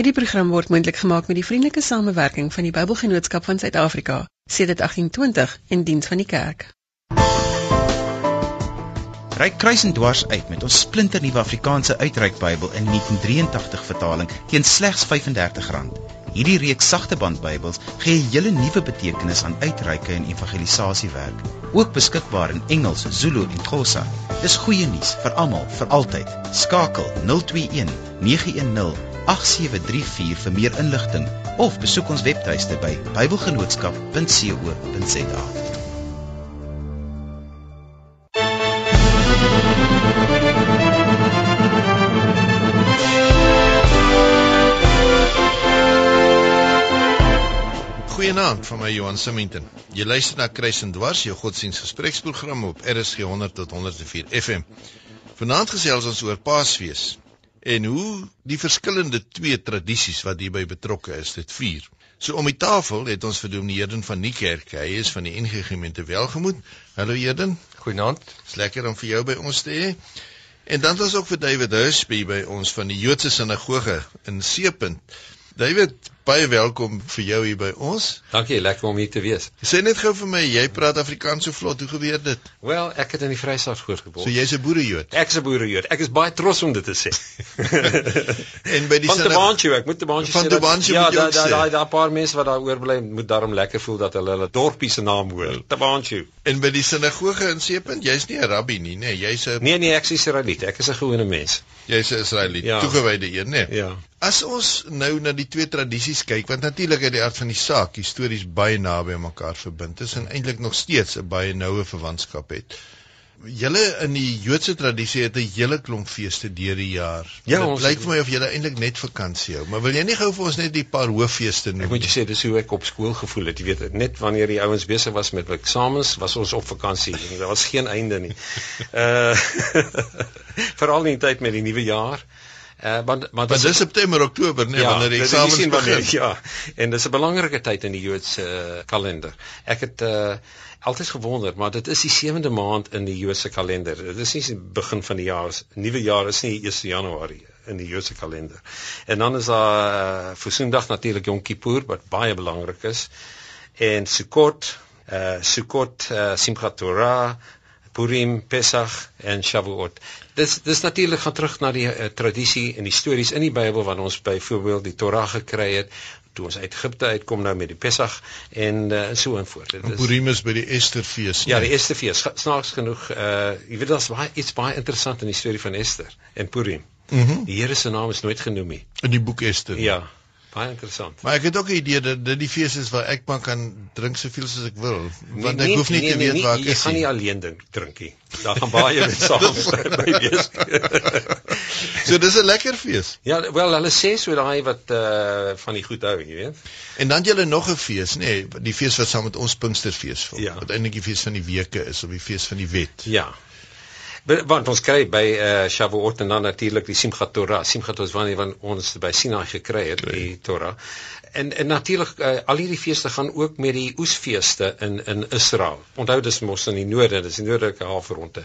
Hierdie program word moontlik gemaak met die vriendelike samewerking van die Bybelgenootskap van Suid-Afrika, sedert 1820 in diens van die kerk. Ryk kruis en dwars uit met ons splinternuwe Afrikaanse uitreik Bybel in 1983 vertaling teen slegs R35. Hierdie reeks sagte band Bybels gee 'n hele nuwe betekenis aan uitreike en evangelisasiewerk, ook beskikbaar in Engels, Zulu en Xhosa. Dis goeie nuus vir almal, vir altyd. Skakel 021 910 8734 vir meer inligting of besoek ons webtuiste by bybelgenootskap.co.za. Goeienaand van my Johan Simington. Jy luister na Kruis en Dwars, jou godsdienstgespreksprogram op RSG 100 tot 104 FM. Vanaand gesels ons oor Paasfees en hoe die verskillende twee tradisies wat hierby betrokke is dit vier. So om die tafel het ons vir Dominee Eden van die kerk. Hy is van die NG Gemeente Welgemoed. Hallo Eden. Goeienaand. Dis lekker om vir jou by ons te hê. En dan was ook vir David Husby by ons van die Joodse sinagoge in Seepunt. David, baie welkom vir jou hier by ons. Dankie, lekker om hier te wees. Sê net gou vir my, jy praat Afrikaans so vlot. Hoe gebeur dit? Wel, ek het in die Vrystaat grootgebore. So jy's 'n boerejood. Ek is 'n boerejood. Ek is baie trots om dit te sê. en by die Van Tabanchu, ek moet Tabanchu sê. Van Tabanchu ja, moet jy ook sê. Ja, daai daai paar mense wat daar oorbly moet daarom lekker voel dat hulle hulle dorpie se naam hoor. Tabanchu. En by die sinagoge in Seepunt, jy's nie 'n rabbi nie, nê? Nee, jy's 'n Nee nee, ek is Israeliet. Ek is 'n gewone mens. Jy's 'n Israeliet, ja. toegewyde een, nê? Nee? Ja. As ons nou na die twee tradisies kyk, want natuurlik uit die aard van die saak histories baie naby aan mekaar verbind is en eintlik nog steeds 'n baie noue verwantskap het. Julle in die Joodse tradisie het 'n hele klomp feeste deur die jaar. Ja, dit lyk vir my of julle eintlik net vakansie hou. Maar wil jy nie gou vir ons net die paar hooffeeste noem? Ek moet jou sê dis hoe ek op skool gevoel het. Jy weet, net wanneer die ouens besig was met eksamens, was ons op vakansie. Daar was geen einde nie. Uh veral in die tyd met die nuwe jaar. Uh, want maar dis is September Oktober nê nee, ja, wanneer die eksamens begin. Wanneer, ja. En dis 'n belangrike tyd in die Joodse uh, kalender. Ek het uh altyd gewonder, maar dit is die 7de maand in die Joodse kalender. Dit is nie die begin van die jaar, nuwe jaar is nie 1 Januarie in die Joodse kalender. En dan is daar uh, Versoendag natuurlik Yom Kippur wat baie belangrik is. En Sukkot, uh Sukkot, uh, Simchat Torah, Purim, Pesach en Shavuot. Dis dis natuurlik gaan terug na die uh, tradisie en die stories in die Bybel wat ons byvoorbeeld die Torah gekry het toe ons uit Egipte uitkom nou met die Pesach en uh, so en voort. Dit is Purim is by die Esterfees. Ja, die Esterfees. Snaaks genoeg, uh jy weet daar's baie iets baie interessant in die storie van Ester en Purim. Mm die Here se naam is nooit genoem nie in die boek Ester. Ja. Baie interessant. Maar ek het ook 'n idee dat dit die fees is waar ek maar kan drink soveel soos ek wil, want nee, ek hoef nie nee, te nee, weet nee, waar ek is nie. Jy gaan nie alleen drink drink nie. Daar gaan baie mense saam by wees. so dis 'n lekker fees. Ja, wel hulle sê so daai wat uh van die goed hou, jy weet. En dan jy nog 'n fees, nê, nee, die fees wat saam met ons Pinksterfees val. Ja. Wat eintlik die fees van die weke is of die fees van die wet. Ja want ons kry by uh, Shavuot en dan natuurlik die Simchat Torah. Simchat is wanneer van ons by Sinai gekry het nee. die Torah. En en natuurlik uh, al hierdie feeste gaan ook met die oesfeeste in in Israel. Onthou dis mos in die noorde, dis die noordelike halfronde.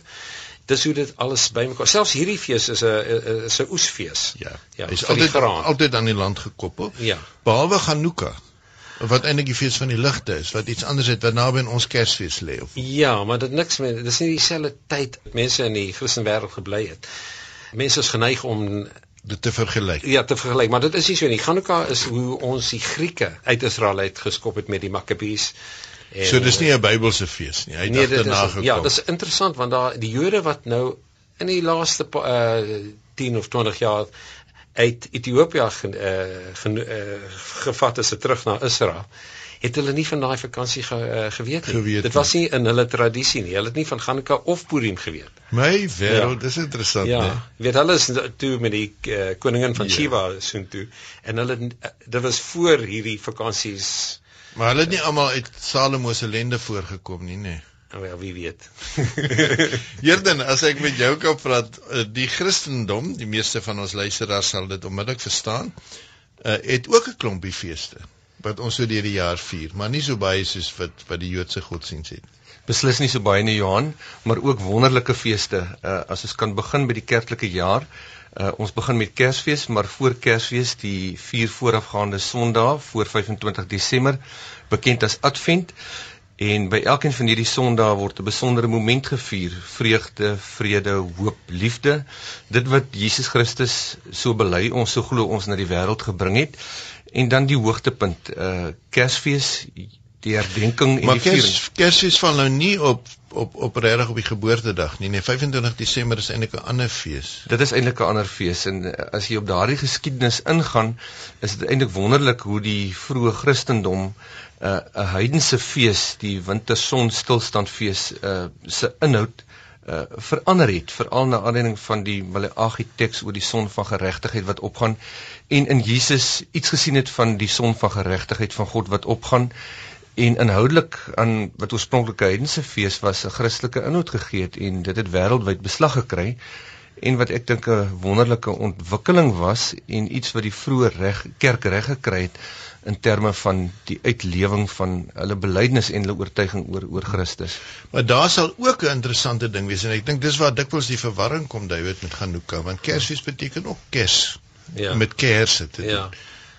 Dis hoe dit alles bymekaar. Selfs hierdie fees is 'n is 'n oesfees. Ja. Ja, is altyd altyd aan die land gekoppel. Ja. Behalwe Hanukkah wat eintlik die fees van die ligte is wat iets anders het wat naby aan ons Kersfees lê of Ja, maar dit niks met dis nie dieselfde tyd mense in die Christelike wêreld gebly het. Mense is geneig om dit te vergelyk. Ja, te vergelyk, maar dit is nie so nie. Hanukkah is hoe ons die Grieke uit Israel uit geskop het met die Makkabees. En, so dis nie 'n Bybelse fees nie. Hy het nee, daarna gekom. Ja, dis interessant want daar die Jode wat nou in die laaste uh, 10 of 20 jaar uit Ethiopië ge, uh, uh, gevat is terug na Israel het hulle nie van daai vakansie ge, uh, geweet nie. Geweet dit was nie in hulle tradisie nie. Hulle het nie van Hanukkah of Purim geweet. My wêreld, ja. dis interessant, ja. né? Ja, weet hulle is toe met die uh, koningin van ja. Shiva soontoe en hulle uh, dit was voor hierdie vakansies. Maar hulle het nie almal uit Salomo se lende voorgekom nie, né? Nee. Wel, wie weet. Hierden, as ek met jou kan praat, eh, die Christendom, die meeste van ons luisteraars sal dit onmiddellik verstaan, uh, het ook 'n klompie feeste wat ons so deur die jaar vier, maar nie so baie soos wat wat die Joodse godsdienst het. Beslis nie so baie nie, Johan, maar ook wonderlike feeste. Uh, as ons kan begin by die kerklike jaar, Uh, ons begin met Kersfees, maar voor Kersfees die vier voorafgaande Sondae voor 25 Desember, bekend as Advent. En by elkeen van hierdie Sondae word 'n besondere moment gevier: vreugde, vrede, hoop, liefde. Dit wat Jesus Christus so bely ons so glo ons na die wêreld gebring het. En dan die hoogtepunt, uh Kersfees, die herdenking en maar die viering. kers, Kersfees val nou nie op op op regtig op die geboortedag nie. Nee, 25 Desember is eintlik 'n ander fees. Dit is eintlik 'n ander fees en uh, as jy op daardie geskiedenis ingaan, is dit eintlik wonderlik hoe die vroeë Christendom 'n uh, 'n heidense fees, die winterson stilstandfees, uh, se inhoud uh, verander het, veral na aanleiding van die Maleagi teks oor die son van geregtigheid wat opgaan en in Jesus iets gesien het van die son van geregtigheid van God wat opgaan en inhoudelik aan wat oorspronklike heidense fees was 'n Christelike inhoud gegee het en dit het wêreldwyd beslag gekry en wat ek dink 'n wonderlike ontwikkeling was en iets wat die vroeë reg kerk reg gekry het in terme van die uitlewing van hulle belydenis en hulle oortuiging oor oor Christus. Maar daar sal ook 'n interessante ding wees en ek dink dis waar dikwels die verwarring kom David met Hanukkah want Kersfees beteken ook kers Ja. met kersse te doen. Ja.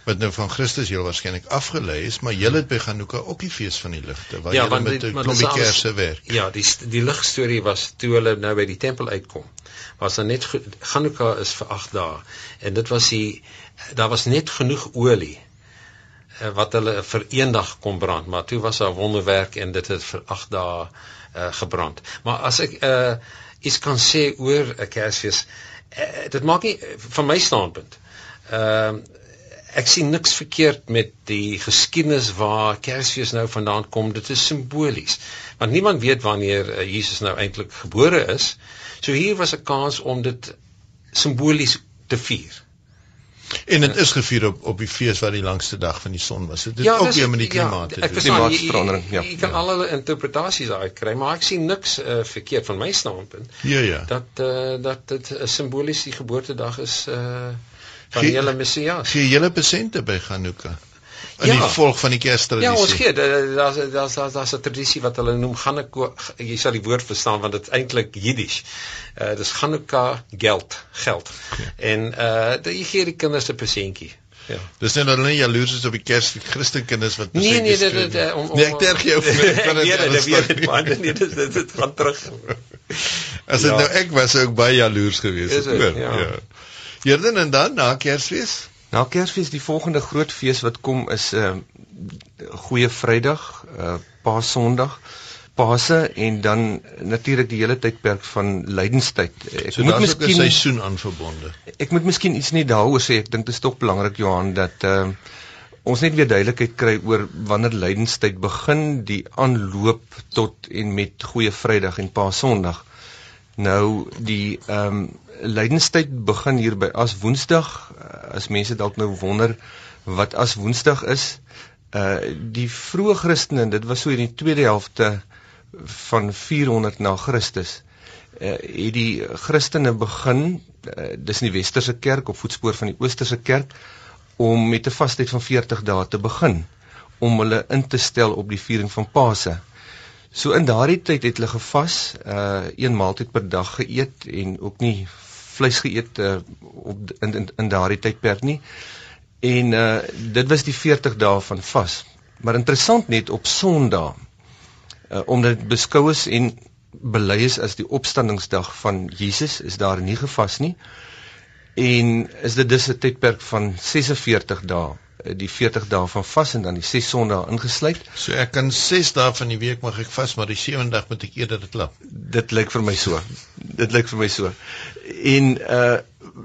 Wat nou van Christus heel waarskynlik afgelei is, maar julle het by Hanukkah ook die fees van die ligte waar Ja, julle met 'n dit is klompie kersse werk. Ja, die die ligstorie was toe hulle nou by die tempel uitkom. Was daar net Hanukkah is vir 8 dae en dit was die daar was net genoeg olie eh, wat hulle vir een dag kon brand, maar toe was daar wonderwerk en dit het vir 8 dae uh, gebrand. Maar as ek uh, iets kan sê oor 'n Kersfees, uh, dit maak nie van my standpunt. Ehm ek sien niks verkeerd met die geskiedenis waar Kersfees nou vandaan kom. Dit is simbolies. Want niemand weet wanneer uh, Jesus nou eintlik gebore is. So hier was 'n kans om dit simbolies te vier. En dit is gevier op op die fees wat die langste dag van die son was. Dit het Ja, ook weer met die ja, klimaat te ek doen. verstaan, jy- Klimaatsverandering, ja. Jy, kan Ja. al hulle interpretasies daar kry, maar ek sien niks uh, verkeerd van my standpunt Ja ja. dat uh, dat dit uh, simbolies die geboortedag is uh, van die hele Messias. Gee julle besente by Hanukkah? In Ja. die volg van die Kerstradisie. Ja, ons gee da- daar's daar's daar's 'n tradisie wat hulle noem Hanukkah. Jy sal die woord verstaan want dit is eintlik Jiddisch. Uh dis Hanukkah geld, geld. En uh jy gee die kinders 'n persentjie. Ja. Dis net dat hulle nie jaloers is op die Kers Christenkinders wat Nee, nee, dit dit om, om Nee, ek terg jou vir nee, ek kan dit nee, dit weet nie. maar nee, dit dit dit gaan terug. As dit Ja. nou ek was, ek baie jaloers gewees Is het. Ja. Ja. Hierden en dan na Kersfees? Na Kersfees die volgende groot fees wat kom is 'n uh, Goeie Vrydag, uh, Paasondag, Paase en dan natuurlik die hele tydperk van lydenstyd. Ek So moet ook 'n miskien seisoen aan verbonde. ek moet miskien iets net daaroor sê. Ek dink dit is tog belangrik Johan dat uh, ons net weer duidelikheid kry oor wanneer lydenstyd begin, die aanloop tot en met Goeie Vrydag en Paasondag. Nou die ehm um, lydenstyd begin hier by as Woensdag. As mense dalk nou wonder wat as Woensdag is, uh die vroeë Christene, dit was so in die tweede helfte van 400 na Christus. Uh het die Christene begin, uh, dis in die westerse kerk op voetspoor van die oosterse kerk om met 'n vastyd van 40 dae te begin om hulle in te stel op die viering van Paase. So in daardie tyd het hulle gevas, uh een maaltyd per dag geëet en ook nie vleis geëet uh, op in in, in daardie tydperk nie. En uh dit was die 40 dae van vas. Maar interessant net op Sondag uh, omdat dit beskou is en bely is as die opstandingsdag van Jesus, is daar nie gevas nie. En is dit dus 'n tydperk van 46 dae, die 40 dae van vas en dan die 6 Sondae ingesluit. So ek kan 6 dae van die week mag ek vas, maar die 7de dag moet ek eerder dit klap. Dit lyk vir my so. Dit lyk vir my so. En uh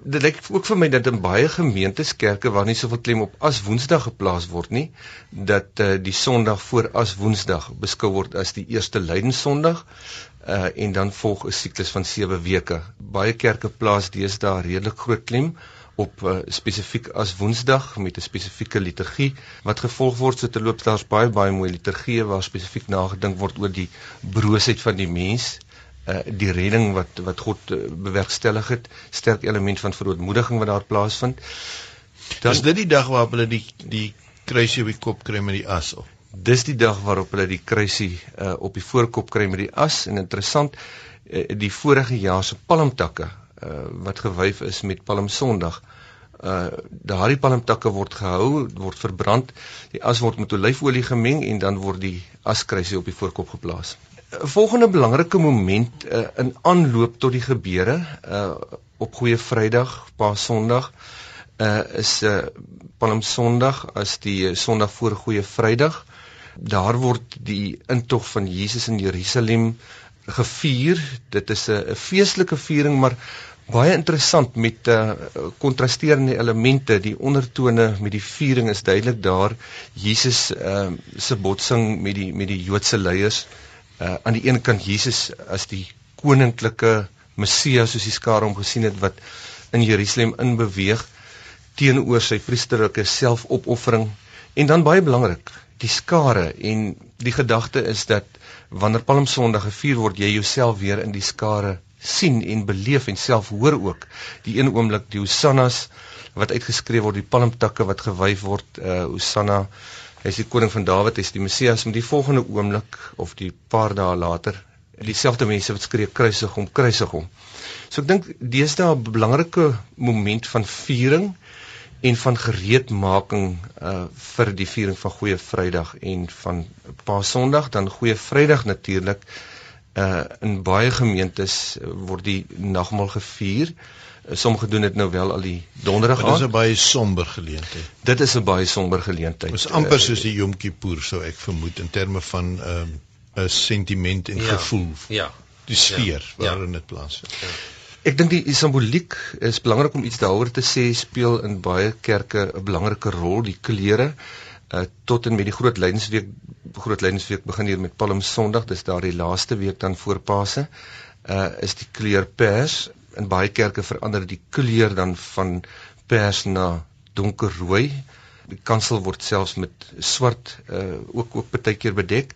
dit lyk ook vir my dat in baie gemeentes kerke waar nie soveel klem op as Woensdag geplaas word nie, dat uh die Sondag voor as Woensdag beskou word as die eerste lydenssondag uh en dan volg 'n siklus van 7 weke. Baie kerke plaas deesdae redelik groot klem op uh, spesifiek as Woensdag met 'n spesifieke liturgie wat gevolg word so terloops daar's baie baie mooi liturgieë waar spesifiek nagedink word oor die broosheid van die mens uh, die redding wat wat God uh, bewerkstellig het sterk element van verootmoediging wat daar plaasvind Dan, is dit die dag waarop hulle die die kruisie op die kop kry met die as op. dis die dag waarop hulle die kruisie uh, op die voorkop kry met die as en interessant uh, die vorige jaar se palmtakke uh, wat gewyf is met Palm Sondag. Uh daardie palmtakke word gehou, word verbrand, die as word met olyfolie gemeng en dan word die askruisie op die voorkop geplaas. Volgende belangrike moment uh, in aanloop tot die gebeure uh op Goeie Vrydag, Paas Sondag, uh is uh Palm Sondag as die Sondag voor Goeie Vrydag. Daar word die intog van Jesus in Jerusalem gevier. Dit is 'n feestelike viering, maar baie interessant met uh kontrasterende elemente. Die ondertone met die viering is duidelik daar. Jesus uh se botsing met die met die Joodse leiers. Uh aan die een kant Jesus as die koninklike Messias soos die skare hom gesien het wat in Jerusalem inbeweeg teenoor sy priesterlike selfopoffering en dan baie belangrik die skare en die gedagte is dat wanneer Palm Sondag gevier word, jy jouself weer in die skare sien en beleef en self hoor ook. Die een oomblik die hosannas wat uitgeskreeu word, die palmtakke wat gewyf word, uh hosanna, hy is die koning van Dawid, hy is die Messias, met die volgende oomblik of die paar dae later, dieselfde mense wat skree kruisig hom, kruisig hom. So ek dink deesdae 'n belangrike moment van viering en van gereedmaking uh vir die viering van Goeie Vrydag en van Paasondag dan Goeie Vrydag natuurlik uh in baie gemeentes word die nagmaal gevier. Uh, sommige doen dit nou wel al die donderdag aan. Dit is 'n baie somber geleentheid. Dit is 'n baie somber geleentheid. Dit is amper uh, soos die Yom Kippur sou ek vermoed in terme van 'n um, 'n sentiment en ja, gevoel. Ja. Die sfeer ja, waarin dit ja. plaasvind. Ja. Ek dink die simboliek is belangrik om iets daaroor te sê speel in baie kerke 'n belangrike rol die kleure uh, tot en met die groot lydensweek groot lydensweek begin hier met Palm Sondag dis daardie laaste week dan voor Paase uh, is die kleur pers in baie kerke verander die kleur dan van pers na donkerrooi. Die kansel word selfs met swart uh, ook ook baie keer bedek.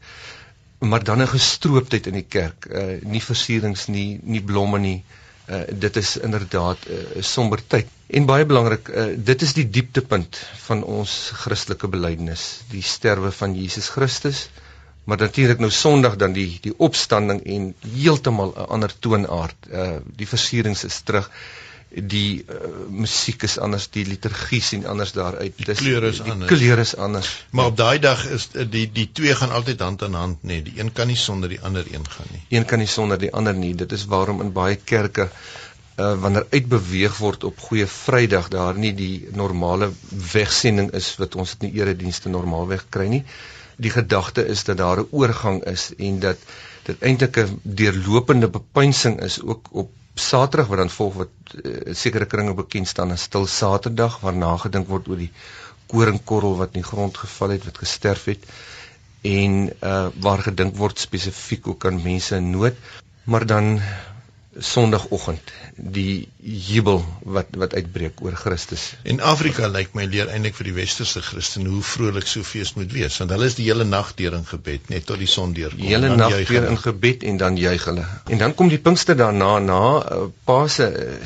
Maar dan 'n gestrooptheid in die kerk. Uh, nie versierings nie nie blomme nie. Uh, dit is inderdaad 'n uh, somber tyd. En baie belangrik, uh, dit is die dieptepunt van ons Christelike belydenis, die sterwe van Jesus Christus. Maar natuurlik nou Sondag dan die die opstanding en heeltemal 'n ander toonaard. Uh die versierings is terug die uh, musiek is anders, die liturgie sien anders daaruit. Dis die kleure is die anders. Kleure is anders. Maar op daai dag is eh, die die twee gaan altyd hand aan hand, nê. Nee. Die een kan nie sonder die ander een gaan nie. Een kan nie sonder die ander nie. Dit is waarom in baie kerke uh wanneer uitbeweeg word op goeie Vrydag daar nie die normale wegsending is wat ons in die eredienste normaalweg kry nie. Die gedagte is dat daar 'n oorgang is en dat dit eintlik 'n deurlopende bepeinsing is ook op Saterdag wat dan volg wat uh, sekere kringe bekend staan as stil Saterdag waar nagedink word oor die koringkorrel wat in die grond geval het wat gesterf het en uh waar gedink word spesifiek ook aan mense in nood. Maar dan Sondagoggend die jubel wat wat uitbreek oor Christus. En Afrika lyk my leer eintlik vir die westerse Christen hoe vrolik so fees moet wees want hulle is die hele nag deur in gebed net tot die son deurkom. Die hele nag deur in gebed en dan juig hulle. En dan kom die Pinkster daarna na uh, Paase uh,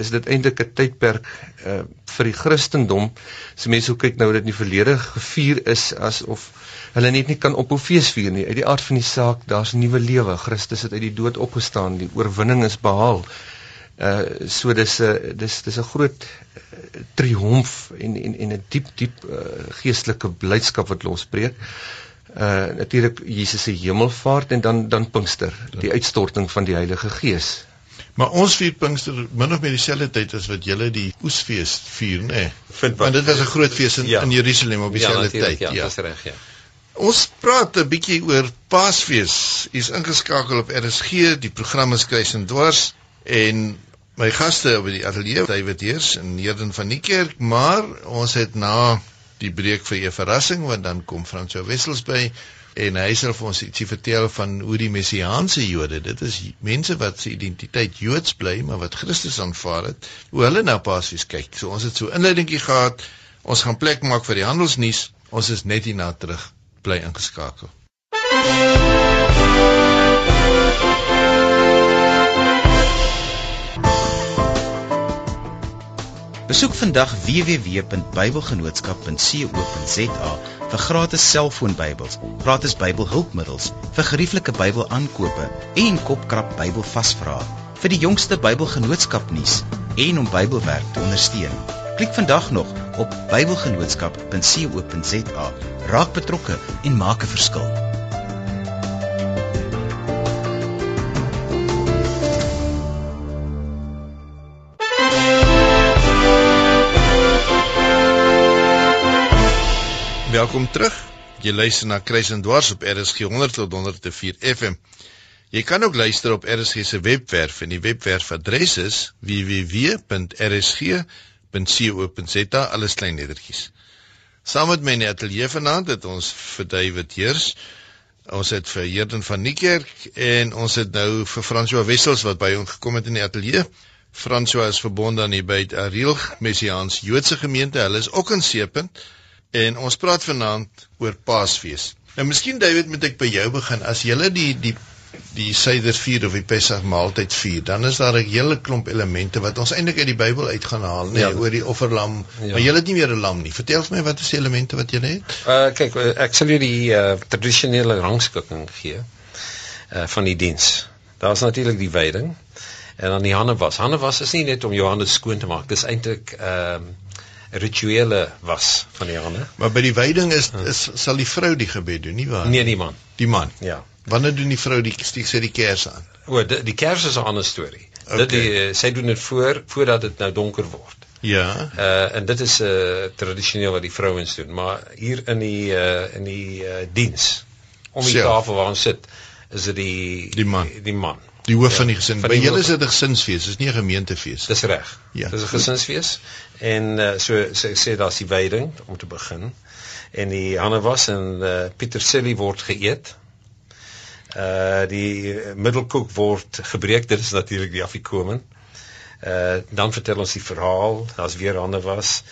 is dit eintlik 'n tydperk uh, vir die Christendom. As mense so kyk nou dat dit nie verlede gevier is asof hulle net nie kan ophou fees vier nie. Uit die aard van die saak, daar's nuwe lewe. Christus het uit die dood opgestaan. Die oorwinning is behaal. Uh so dis 'n uh, dis dis 'n groot uh, triomf en en en 'n diep diep uh, geestelike blydskap wat losbreek. Uh natuurlik Jesus se hemelvaart en dan dan Pinkster, die uitstorting van die Heilige Gees. Maar ons vier Pinkster min of meer dieselfde tyd as wat julle die Oesfees vier, nê? Nee. Want dit was 'n groot fees in, ja. in Jerusalem op dieselfde ja, tyd. Ja, ja. dis reg, ja. Ons praat 'n bietjie oor Paasfees. U's ingeskakel op RSG. Die program is Kruis en Dwars en my gaste op die ateljee, David Heers en Neerden van die kerk, maar ons het na die breek vir 'n verrassing want dan kom Fransjo Wessels by en hy sal vir ons ietsie vertel van hoe die messiaanse Jode, dit is mense wat se identiteit Joods bly, maar wat Christus aanvaar het, hoe hulle na Paasfees kyk. So ons het so inleidingkie gehad. Ons gaan plek maak vir die handelsnuus. Ons is net hierna terug bly ingeskakel. Besoek vandag www.bybelgenootskap.co.za vir gratis selfoonbybels, gratis Bybelhulpmiddels, vir gerieflike Bybelaankope en kopkrap Bybelvasvrae. vir die jongste Bybelgenootskap nuus en om Bybelwerk te ondersteun. Klik vandag nog op bybelgenootskap.co.za. Raak betrokke en maak 'n verskil. Welkom terug. Jy luister na Kruis en Dwars op RSG 100 tot 104 FM. Jy kan ook luister op RSG se webwerf en die webwerfadres is www.rsg.co.za alles klein lettertjies. Saam met my in die ateljee vanaand het ons vir David Heers, ons het vir Herden van Niekerk en ons het nou vir François Wessels wat by ons gekom het in die ateljee. François is verbonde aan die by Ariel Messiaans Joodse gemeente. Hulle is ook in Seepunt en ons praat vanaand oor Paasfees. Nou miskien David moet ek by jou begin. As jy die die die Seder vier of die Pessach maaltyd vier, dan is daar 'n hele klomp elemente wat ons eintlik uit die Bybel uit gaan haal, nê, nee, ja. oor die offerlam. Ja. Maar jy het nie meer 'n lam nie. Vertel vir my wat is die elemente wat jy het? Uh kyk, ek sal jou die uh, tradisionele rangskikking gee uh van die diens. Daar's natuurlik die wyding en dan die hande was. Hande was is nie net om jou hande skoon te maak. Dis eintlik ehm uh, rituele was van die hande. Maar by die wyding is, is sal die vrou die gebed doen, nie waar? Nee, die man. Die man. Ja. Wanneer doen die vrou die stiek sy die kers aan? O, die, die kers is 'n ander storie. Okay. Dit die, sy doen dit voor voordat dit nou donker word. Ja. Uh en dit is 'n uh, tradisioneel wat die vrouens doen, maar hier in die uh in die uh diens om die Self. tafel waar ons sit, is dit die die man. Die, die man. Die hoof ja, van die gesin. By julle is dit 'n gesinsfees, dis nie 'n gemeentefees. Dis reg. Ja. Dis 'n gesinsfees. En uh, so sê sê daar's die wyding om te begin en die hande was en uh, Pieter Silly word geëet uh die middelkoek word gebreek. Dit is natuurlik die afikomen uh dan vertel ons die verhaal daar's weer hande was.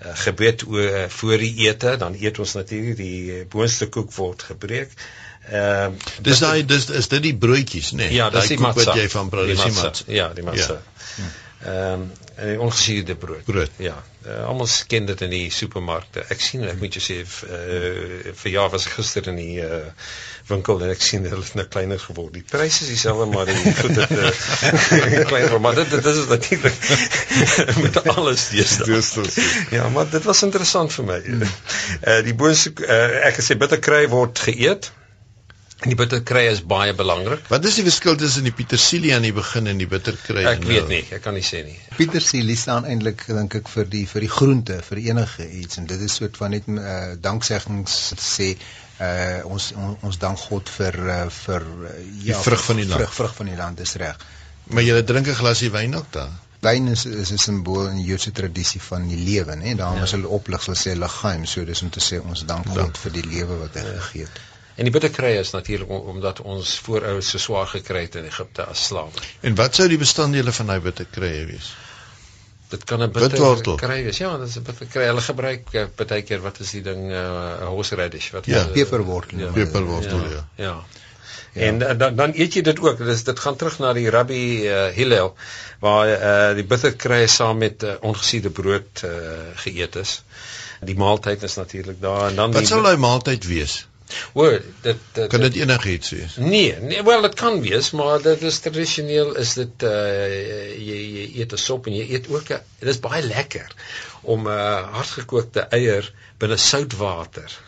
Uh, gebed oor uh, voor die ete dan eet ons natuurlik die boonste koek word gebreek. Ehm uh, dis daai dis is dit die broodjies nê nee? ja dis die matza wat jy van brood is die matza ja die matza ja. ehm um, en die ongesuurde brood. Brood. Ja uh, almal ken dit in die supermarkte. Ek sien ek moet jou sê uh, vir jaar was gister in die uh, winkel en ek sien hulle het nou kleiner geword. Die pryse is dieselfde maar die goed het uh, kleiner maar dit dit is natuurlik met alles deesdae. Ja, maar dit was interessant vir my. Hmm. Uh die boonste uh, ek gesê bitterkry word geëet. En die bitterkry is baie belangrik. Wat is die verskil tussen die petersilie aan die begin en die bitterkry? Ek weet nie, ek kan nie sê nie. Petersilie staan eintlik dink ek vir die vir die groente, vir enige iets en dit is soort van net 'n uh, dankseggings sê uh ons on, ons dank God vir uh, vir uh, ja die vrug van die land. Vrug, vrug van die land is reg. Maar jy drink 'n glasie wyn ook dan. Wyn is is 'n simbool in die Joodse tradisie van die lewe, né? Daarom ja. is hulle oplig sal sê liggaam, so dis om te sê ons dank God dank. vir die lewe wat hy ja. gegee het. En die bitterkry is natuurlik omdat ons voorouers so swaar gekry het in Egipte as slawe. En wat sou die bestanddele van daai bitterkry wees? Dit kan 'n bitter kry wees. Ja, dit is 'n bitter kry. Hulle gebruik uh, baie keer wat is die ding 'n uh, horseradish wat ja, peperwortel. Ja, peperwortel, ja. Ja. ja. Ja. En uh, dan dan eet jy dit ook. Dis dit gaan terug na die Rabbi uh, Hillel waar uh, die bitter kry saam met uh, ongesuurde brood uh, geëet is. Die maaltyd is natuurlik daar en dan Wat sou daai maaltyd wees? O, dit dit kan dit enigiets wees. Nee, nee, wel dit kan wees, maar dit is tradisioneel is dit uh jy jy eet 'n sop en jy eet ook 'n dit is baie lekker om 'n uh, hardgekookte eier binne soutwater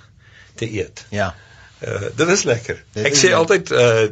te eet. Ja. Uh dit is lekker. Dit ek is sê altyd uh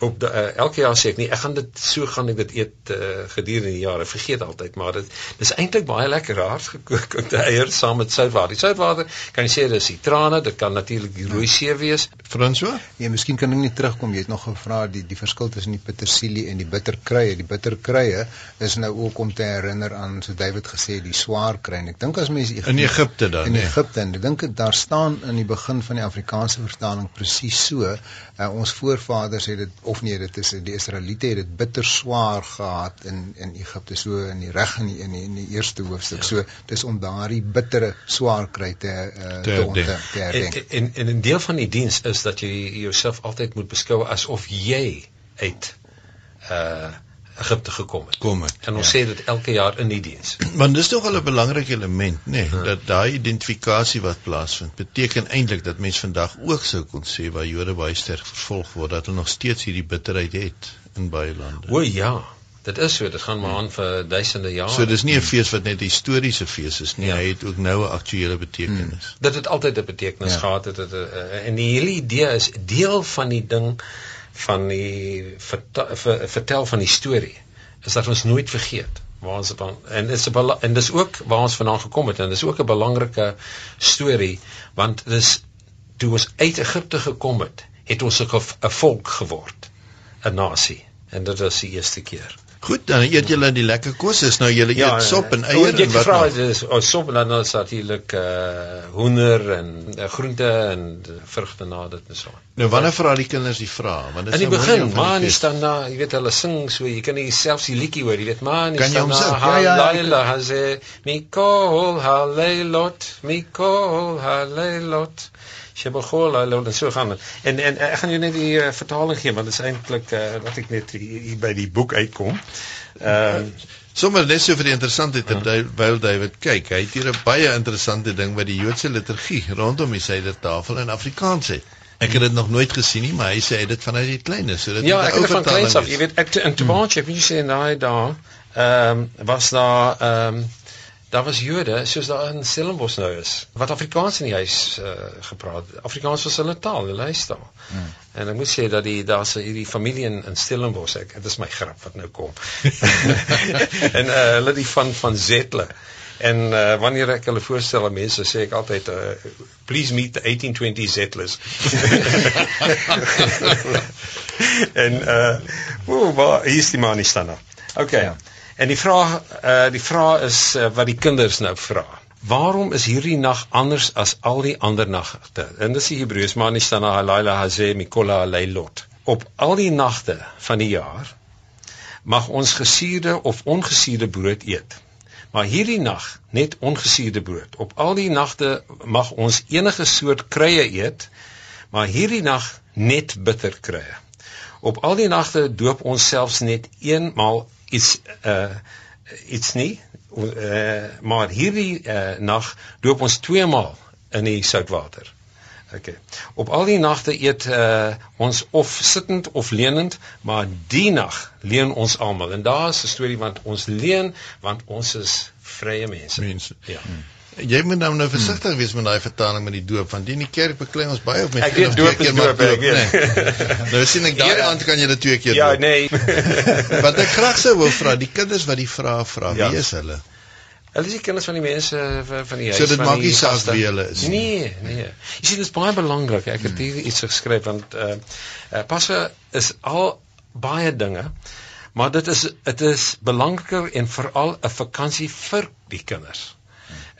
op de, uh, elke jaar sê ek nie ek gaan dit so gaan ek dit eet uh, gedurende die jare vergeet altyd maar dit dis eintlik baie lekker hard gekookte eiers saam met soutwater. Die soutwater kan jy sê dis sitrane, dit kan natuurlik die rooi see wees. François? Ja, miskien kan ek net terugkom. Jy het nog gevra die die verskil tussen die petersilie en die bitterkruie. Die bitterkruie is nou ook om te herinner aan so David gesê die swaar kry. Ek dink as mense in Egipte dan in nee. Egipte en ek dink daar staan in die begin van die Afrikaanse vertaling presies so. Uh, ons voorvaders het dit of nee dit is die Israeliete het dit bitter swaar gehad in in Egipte so in die reg in die, in die in die eerste hoofstuk. Ja. so dis om daardie bittere swaar kry te uh, te ontdek en en 'n deel van die diens is dat jy jouself altyd moet beskou asof jy uit uh Egipte gekom het. Kom het. En ons ja. sê dit elke jaar in die diens. Want dis tog 'n belangrike element, nê, nee, hmm. dat daai identifikasie wat plaasvind, beteken eintlik dat mense vandag ook sou kon sê waar Jode baie sterk vervolg word, dat hulle nog steeds hierdie bitterheid het in baie lande. O ja. Dit is so, dit gaan maar aan vir duisende jare. So dis nie 'n fees wat net 'n historiese fees is nie, ja. hy het ook nou 'n aktuele betekenis. Hmm. Dit het altyd 'n betekenis ja. gehad het, het, het, het en die hele idee is deel van die ding van die vertel, vertel van die storie is dat ons nooit vergeet waar ons van en dit is en dis ook waar ons vandaan gekom het en dis ook 'n belangrike storie want dis toe ons uit Egipte gekom het, het ons 'n volk geword, 'n nasie en dit was die eerste keer. Goed, dan eet julle die lekker kos. Is nou julle ja, eet sop en eier en wat nog? Ja, dis oh, sop en dan is natuurlik uh hoender en uh, groente en vrugte na dit en so. Nou wanneer vra die kinders die vrae? Want dit is In die begin, maar nie staan daar, jy weet hulle sing so, jy kan nie selfs die liedjie hoor, jy weet maar nie staan daar. Ja, ja, Laila haze mikol halelot mikol halelot Shebachol hulle en so gaan. En en ek gaan jou net die uh, vertaling gee want dit is eintlik uh, wat ek net hier, hier by die boek uitkom. Ehm uh, sommer net so vir die interessante terwyl David kyk, hy het hier 'n baie interessante ding wat die Joodse liturgie rondom die Sedertafel in Afrikaans het. Ek het dit nog nooit gesien nie, maar hy sê dit vanuit die kleine, so dit ja, ek het van kleins af, jy weet ek in Tobago, hmm. jy sê daai dae ehm um, was daar ehm um, daar was Jode soos daar in Stellenbosch nou is wat Afrikaans in die huis uh, gepraat. Afrikaans was hulle taal, hulle huistaal. Hmm. En ek moet sê dat die daar's hierdie familie in, in Stellenbosch, ek dit is my grap wat nou kom. en uh, hulle die van van Zetle. En uh, wanneer ek hulle voorstel aan mense sê ek altyd uh, please meet the 1820 Zetlers. en uh o, waar is die man nie staan nou? Okay. Ja. En die vraag uh die vraag is uh, wat die kinders nou vra. Waarom is hierdie nag anders as al die ander nagte? En dis die Hebreëus maar nie staan na Laila Haze Mikola Leilot. Op al die nagte van die jaar mag ons gesuurde of ongesuurde brood eet. Maar hierdie nag net ongesuurde brood. Op al die nagte mag ons enige soort kruie eet, maar hierdie nag net bitter kruie. Op al die nagte doop ons selfs net eenmaal iets uh iets nie uh, maar hierdie uh, nag doop ons twee maal in die soutwater. OK. Op al die nagte eet uh, ons of sittend of leunend, maar die nag leen ons almal. En daar is 'n storie want ons leen want ons is vrye mense. Mense. Ja. Hmm. Jy moet nou nou versigtig wees met daai vertaling met die doop want in die kerk beklei ons baie op met ek weet doop is doop, doop nee. nou sien ek daai aand kan jy dit twee keer ja, doen. Ja, nee. wat ek graag sou wil vra, die kinders wat die vrae vra, wie ja. is hulle? Hulle is die kinders van die mense van die huis. So dit maak nie saak wie hulle is nie. Nee, nee. Jy sien dit is baie belangrik. Ek het hier iets geskryf want uh, uh passe is al baie dinge maar dit is dit is belangriker en veral 'n vakansie vir die kinders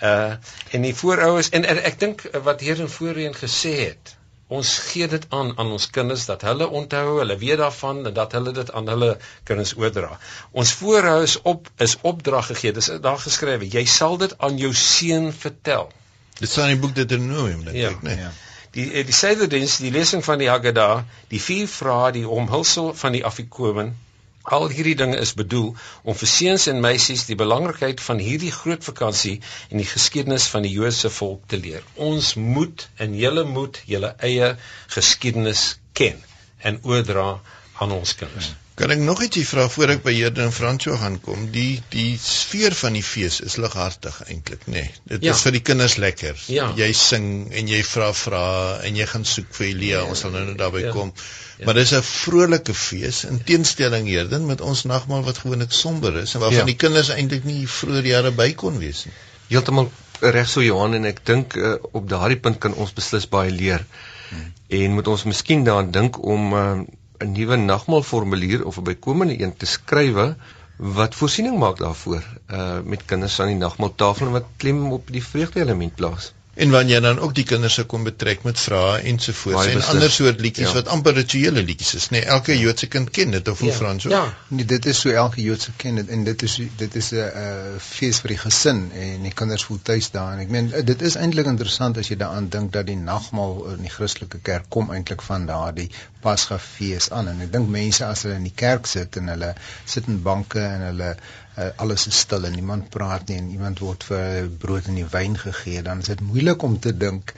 uh en die voorouers en, en ek dink wat hier in voorheen gesê het ons gee dit aan aan ons kinders dat hulle onthou hulle weet daarvan en dat hulle dit aan hulle kinders oordra. Ons voorouers op is opdrag gegee dis daar geskrywe jy sal dit aan jou seun vertel. Dit staan in die boek Deuteronomium dink ja, ek nee. Ja. die eh, die Sederdiens die lesing van die Haggadah die vier vrae die omhulsel van die afikomen Al hierdie dinge is bedoel om vir seuns en meisies die belangrikheid van hierdie groot vakansie en die geskiedenis van die Joodse volk te leer. Ons moet en julle moet julle eie geskiedenis ken en oordra aan ons kinders. Ja. Kan ek nog ietsie vra voor ek by Here en Fransjo gaan kom? Die die sfeer van die fees is lighartig eintlik, nê. Nee, dit ja. is vir die kinders lekker. Ja. Jy sing en jy vra vra en jy gaan soek vir Elia. Ja. Ons sal nou net daarby ja. kom. Ja. Maar dis 'n vrolike fees in teenstelling hierden met ons nagmaal wat gewoonlik somber is en waarvan ja. die kinders eintlik nie vroeër jare by kon wees nie. Heeltemal reg so Johan en ek dink uh, op daardie punt kan ons beslis baie leer. Hmm. En moet ons miskien daaraan dink om uh, 'n nuwe nagmaalformulier of 'n bykomende een te skrywe wat voorsiening maak daarvoor uh met kinders aan die nagmaaltafel en wat klem op die vreugde element plaas. En wanneer jy dan ook die kinders se kom betrek met vrae ensovoorts en ander soort liedjies ja. wat amper rituele liedjies is, nê. Nee, elke Joodse kind ken dit of hoe ja. Frans ook. Ja, nee, dit is so elke Joodse kind dit en dit is dit is 'n uh, fees vir die gesin en die kinders voel tuis daar en ek meen dit is eintlik interessant as jy daaraan dink dat die nagmaal in die Christelike kerk kom eintlik van daardie Pasga fees aan en ek dink mense as hulle in die kerk sit en hulle sit in banke en hulle uh, alles is stil en niemand praat nie en iemand word vir brood en die wyn gegee, dan is dit moeilik om te dink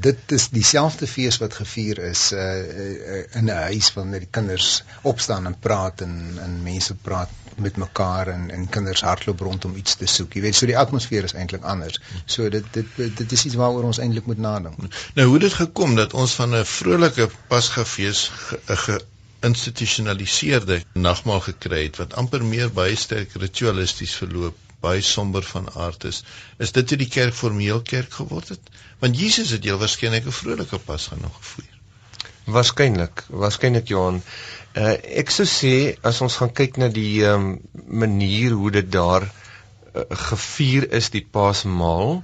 dit is dieselfde fees wat gevier is uh, uh, in 'n huis wanneer die kinders opstaan en praat en en mense praat met mekaar en en kinders hardloop rondom iets te soek. Jy weet, so die atmosfeer is eintlik anders. So dit dit dit is iets waaroor ons eintlik moet nadink. Nou hoe dit gekom dat ons van 'n vrolike Pasgafees 'n geïnstitusionaliseerde nagmaal gekry het wat amper meer baie sterk ritualisties verloop baie somber van aard is. Is dit hoe die kerk formeel kerk geword het? Want Jesus het heel waarskynlik 'n vrolike Pasga nog gevier. Waarskynlik, waarskynlik Johan. Uh, ek sou sê as ons gaan kyk na die um, manier hoe dit daar uh, gevier is die Paasmaal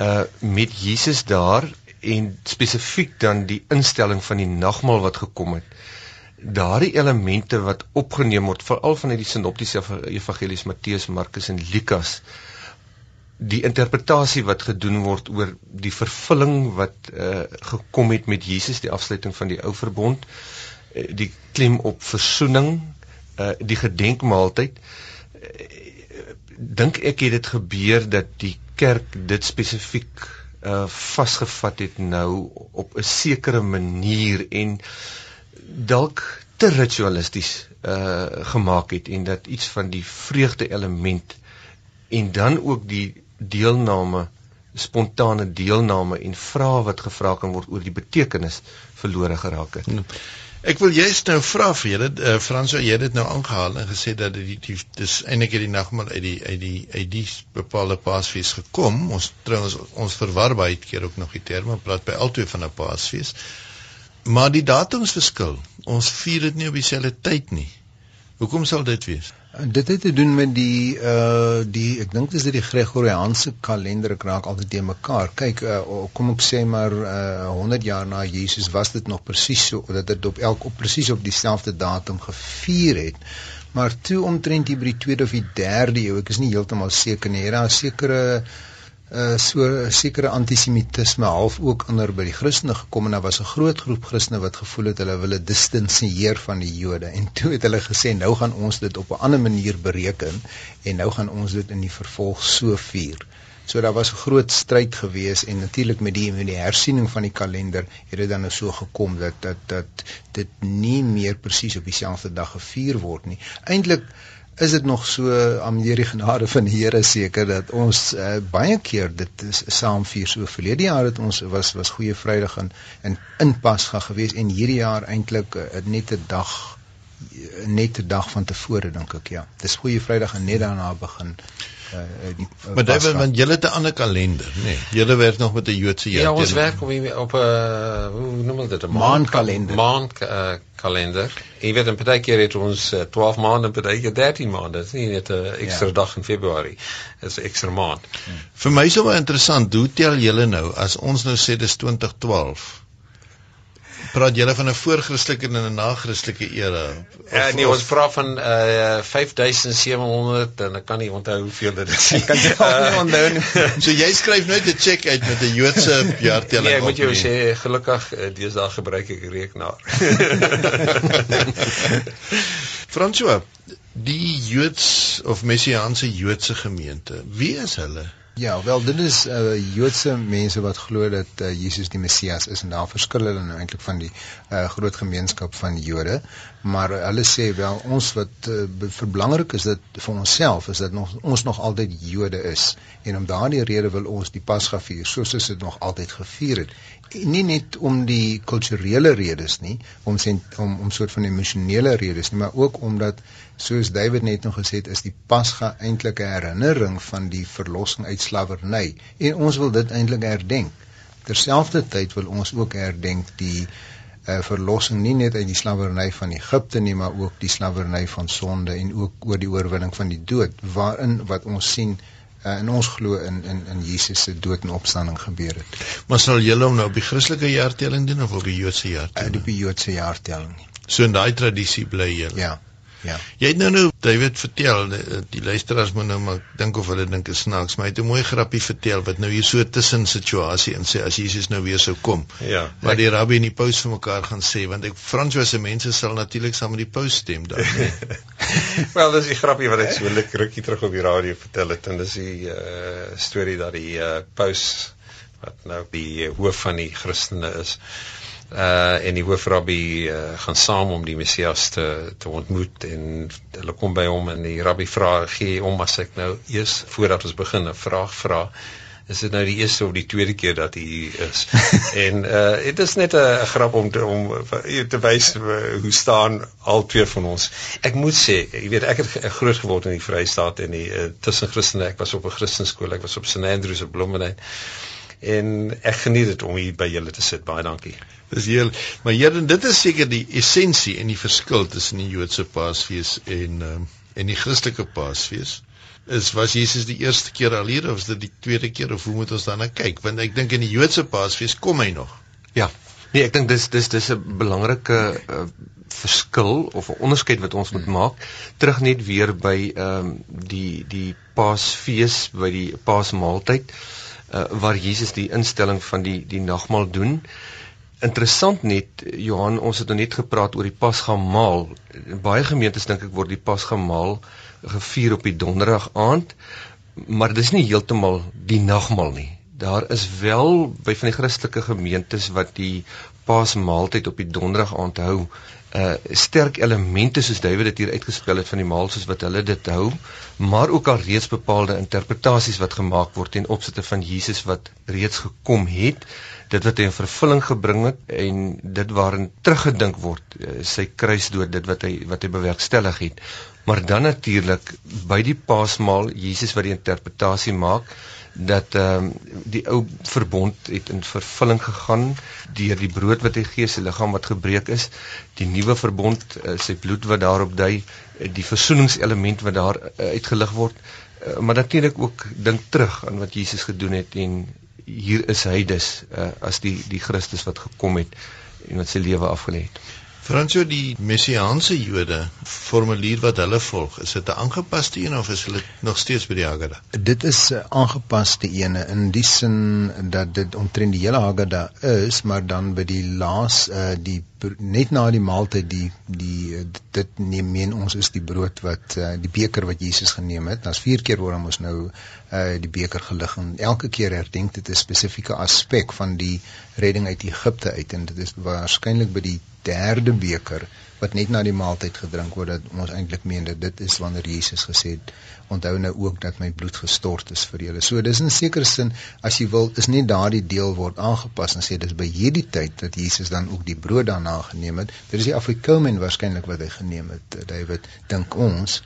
uh met Jesus daar en spesifiek dan die instelling van die nagmaal wat gekom het. Daardie elemente wat opgeneem word veral vanuit die sinoptiese evangelies Matteus, Markus en Lukas die interpretasie wat gedoen word oor die vervulling wat uh gekom het met Jesus die afsluiting van die ou verbond uh Eh, die klem op versoening, uh die gedenkmaaltyd. Uh, Dink ek het dit gebeur dat die kerk dit spesifiek uh vasgevat het nou op 'n sekere manier en dalk te ritualisties uh gemaak het en dat iets van die vreugde element en dan ook die deelname spontane deelname en vrae wat gevra kan word oor die betekenis verlore geraak het. Hmm. Ek wil juist nou vra vir julle uh, Frans, jy het dit nou aangehaal en gesê dat dit die dis eintlik hierdie nagmaal uit die uit die uit die bepaalde Paasfees gekom. Ons trouens ons verwar baie keer ook nog die terme, praat by altoe van 'n Paasfees. Maar die datums verskil. Ons vier dit nie op dieselfde tyd nie. Hoekom sal dit wees? Dit het te doen met die uh die ek dink dis die Gregoriaanse kalender ek raak altyd te mekaar. Kyk, uh, kom ek sê maar uh 100 jaar na Jesus was dit nog presies so dat dit op elk op presies op dieselfde datum gevier het. Maar toe omtrent hier by die 2de of die 3de eeu, ek is nie heeltemal seker nie, het daar sekere uh so 'n sekere antisemitisme half ook onder by die Christene gekom en daar was 'n groot groep Christene wat gevoel het hulle wil distansieer van die Jode en toe het hulle gesê nou gaan ons dit op 'n ander manier bereken en nou gaan ons dit in die vervolg so vier. So daar was 'n groot stryd gewees en natuurlik met die met die hersiening van die kalender het dit dan nou so gekom dat dat dat dit nie meer presies op dieselfde dag gevier word nie. Eintlik is dit nog so aan die genade van die Here seker dat ons uh, baie keer dit is saam vier so. Verlede jaar het ons was was goeie Vrydag in in inpas gaan gewees en hierdie jaar eintlik uh, net 'n dag net 'n dag van tevore dink ek ja dis goeie Vrydag en net daarna begin uh, die uh, Maar dit want julle het 'n ander kalender, nê. Nee, julle werk nog met 'n Joodse jaar. Ja, ons werk op op 'n uh, hoe noem hulle dit? 'n maandkalender. Maand uh, kalender. En jy weet 'n partykeer het ons uh, 12 maande, partykeer 13 maande. Dit is nie net 'n ekstra ja. dag in Februarie. Dit is 'n ekstra maand. Hmm. Vir my is dit wel interessant. Hoe tel julle nou as ons nou sê dis 2012? Praat julle van 'n voorchristelike en 'n nachristelike era? Ja, nee, ons praat van uh 5700 en ek kan nie onthou hoeveel dit is nie. Ek kan dit uh, nie onthou nie. so jy skryf nooit 'n check uit met 'n Joodse jaartelling. Nee, ek moet jou sê gelukkig uh, deesdae gebruik ek rekenaar. François, die Joods of messiaanse Joodse gemeente, wie is hulle? Ja, wel dit is uh Joodse mense wat glo dat uh, Jesus die Messias is en daar verskil hulle nou eintlik van die uh groot gemeenskap van Jode, maar uh, hulle sê wel ons wat uh, vir belangrik is dit vir onsself is dat nog, ons nog altyd Jode is en om daardie rede wil ons die Pasga vier soos dit nog altyd gevier het. Nie net om die kulturele redes nie, om om om soort van emosionele redes nie, maar ook omdat soos David net nog gesê het, is die Pasga eintlik 'n herinnering van die verlossing uit slawerny en ons wil dit eintlik herdenk. Terselfdertyd wil ons ook herdenk die uh, verlossing nie net uit die slawerny van Egipte nie, maar ook die slawerny van sonde en ook oor die oorwinning van die dood waarin wat ons sien in ons glo in in in Jesus se dood en opstanding gebeur het. Maar sal julle hom nou op die Christelike jaartelling doen of op die Joodse jaartelling? Uh, die Joodse jaartelling. So in daai tradisie bly julle. Ja. Ja. Jy het nou nou David vertel die, die luisteraars moet nou maar dink of hulle dink is snaaks, maar hy het 'n mooi grappie vertel wat nou hier so tussen situasie in sê as Jesus nou weer sou kom. Ja. Wat die rabbi en die paus vir mekaar gaan sê want ek Fransjoe se mense sal natuurlik saam met die paus stem dan. Nee. Wel, dis die grappie wat ek so lekker rukkie terug op die radio vertel het en dis die uh storie dat die uh paus wat nou die hoof van die Christene is uh en die hoofrabbi uh, gaan saam om die Messias te te ontmoet en hulle kom by hom en die rabbi vra gee om as ek nou eers voordat ons begin 'n vraag vra is dit nou die eerste of die tweede keer dat hy is? En uh dit is net 'n grap om te, om uh, te wys uh, hoe staan al twee van ons. Ek moet sê jy weet ek het groot geword in die Vrystaat en die uh, tussen Christene ek was op 'n Christenskool ek was op St Andrews op Bloemfontein en ek geniet dit om hier by julle te sit baie dankie Dis heel maar Here, dit is seker die essensie en die verskil tussen die Joodse Paasfees en um, en die Christelike Paasfees. Is was Jesus die eerste keer al hier of is dit die tweede keer of hoe moet ons daarna kyk? Want ek dink in die Joodse Paasfees kom hy nog. Ja. Nee, ek dink dis dis dis 'n belangrike uh, verskil of 'n onderskeid wat ons moet maak. Terug net weer by ehm um, die die Paasfees by die Paasmaaltyd uh, waar Jesus die instelling van die die nagmaal doen. Interessant net Johan, ons het nou net gepraat oor die Pasgamaal. Baie gemeentes dink ek word die Pasgamaal gevier op die donderdag aand, maar dis nie heeltemal die nagmaal nie. Daar is wel by van die Christelike gemeentes wat die Pasmaaltyd op die donderdag aand hou, uh sterk elemente soos Dawid dit hier uitgespel het van die maal soos wat hulle dit hou, maar ook al reeds bepaalde interpretasies wat gemaak word ten opsigte van Jesus wat reeds gekom het dit wat hy in vervulling gebring het en dit waarin teruggedink word eh, sy kruisdood dit wat hy wat hy bewerkstellig het. Maar dan natuurlik by die paasmaal Jesus wat die interpretasie maak dat ehm um, die ou verbond het in vervulling gegaan deur die brood wat hy gee sy liggaam wat gebreek is die nuwe verbond uh, sy bloed wat daarop dui uh, die versoeningselement wat daar uh, uitgelig word uh, maar natuurlik ook dink terug aan wat Jesus gedoen het en hier is hy dus uh, as die die Christus wat gekom het en wat sy lewe afgelê het. Franso die messiaanse Jode formulier wat hulle volg, is dit 'n aangepaste een of is hulle nog steeds by die Haggadah? Dit is 'n aangepaste een in die sin dat dit omtrent die hele Haggadah is, maar dan by die laas uh, die net na die maaltyd die die dit neem meen ons is die brood wat uh, die beker wat Jesus geneem het. Daar's vier keer waar ons nou uh, die beker gelig en elke keer herdenk dit 'n spesifieke aspek van die redding uit Egipte uit en dit is waarskynlik by die derde beker wat net na die maaltyd gedrink word dat ons eintlik meen dat dit is wanneer Jesus gesê het onthou nou ook dat my bloed gestort is vir julle. So dis in sekere sin as jy wil is net daardie deel word aangepas en sê dis by hierdie tyd dat Jesus dan ook die brood daarna geneem het. Dit is die afikomen waarskynlik wat hy geneem het. David dink ons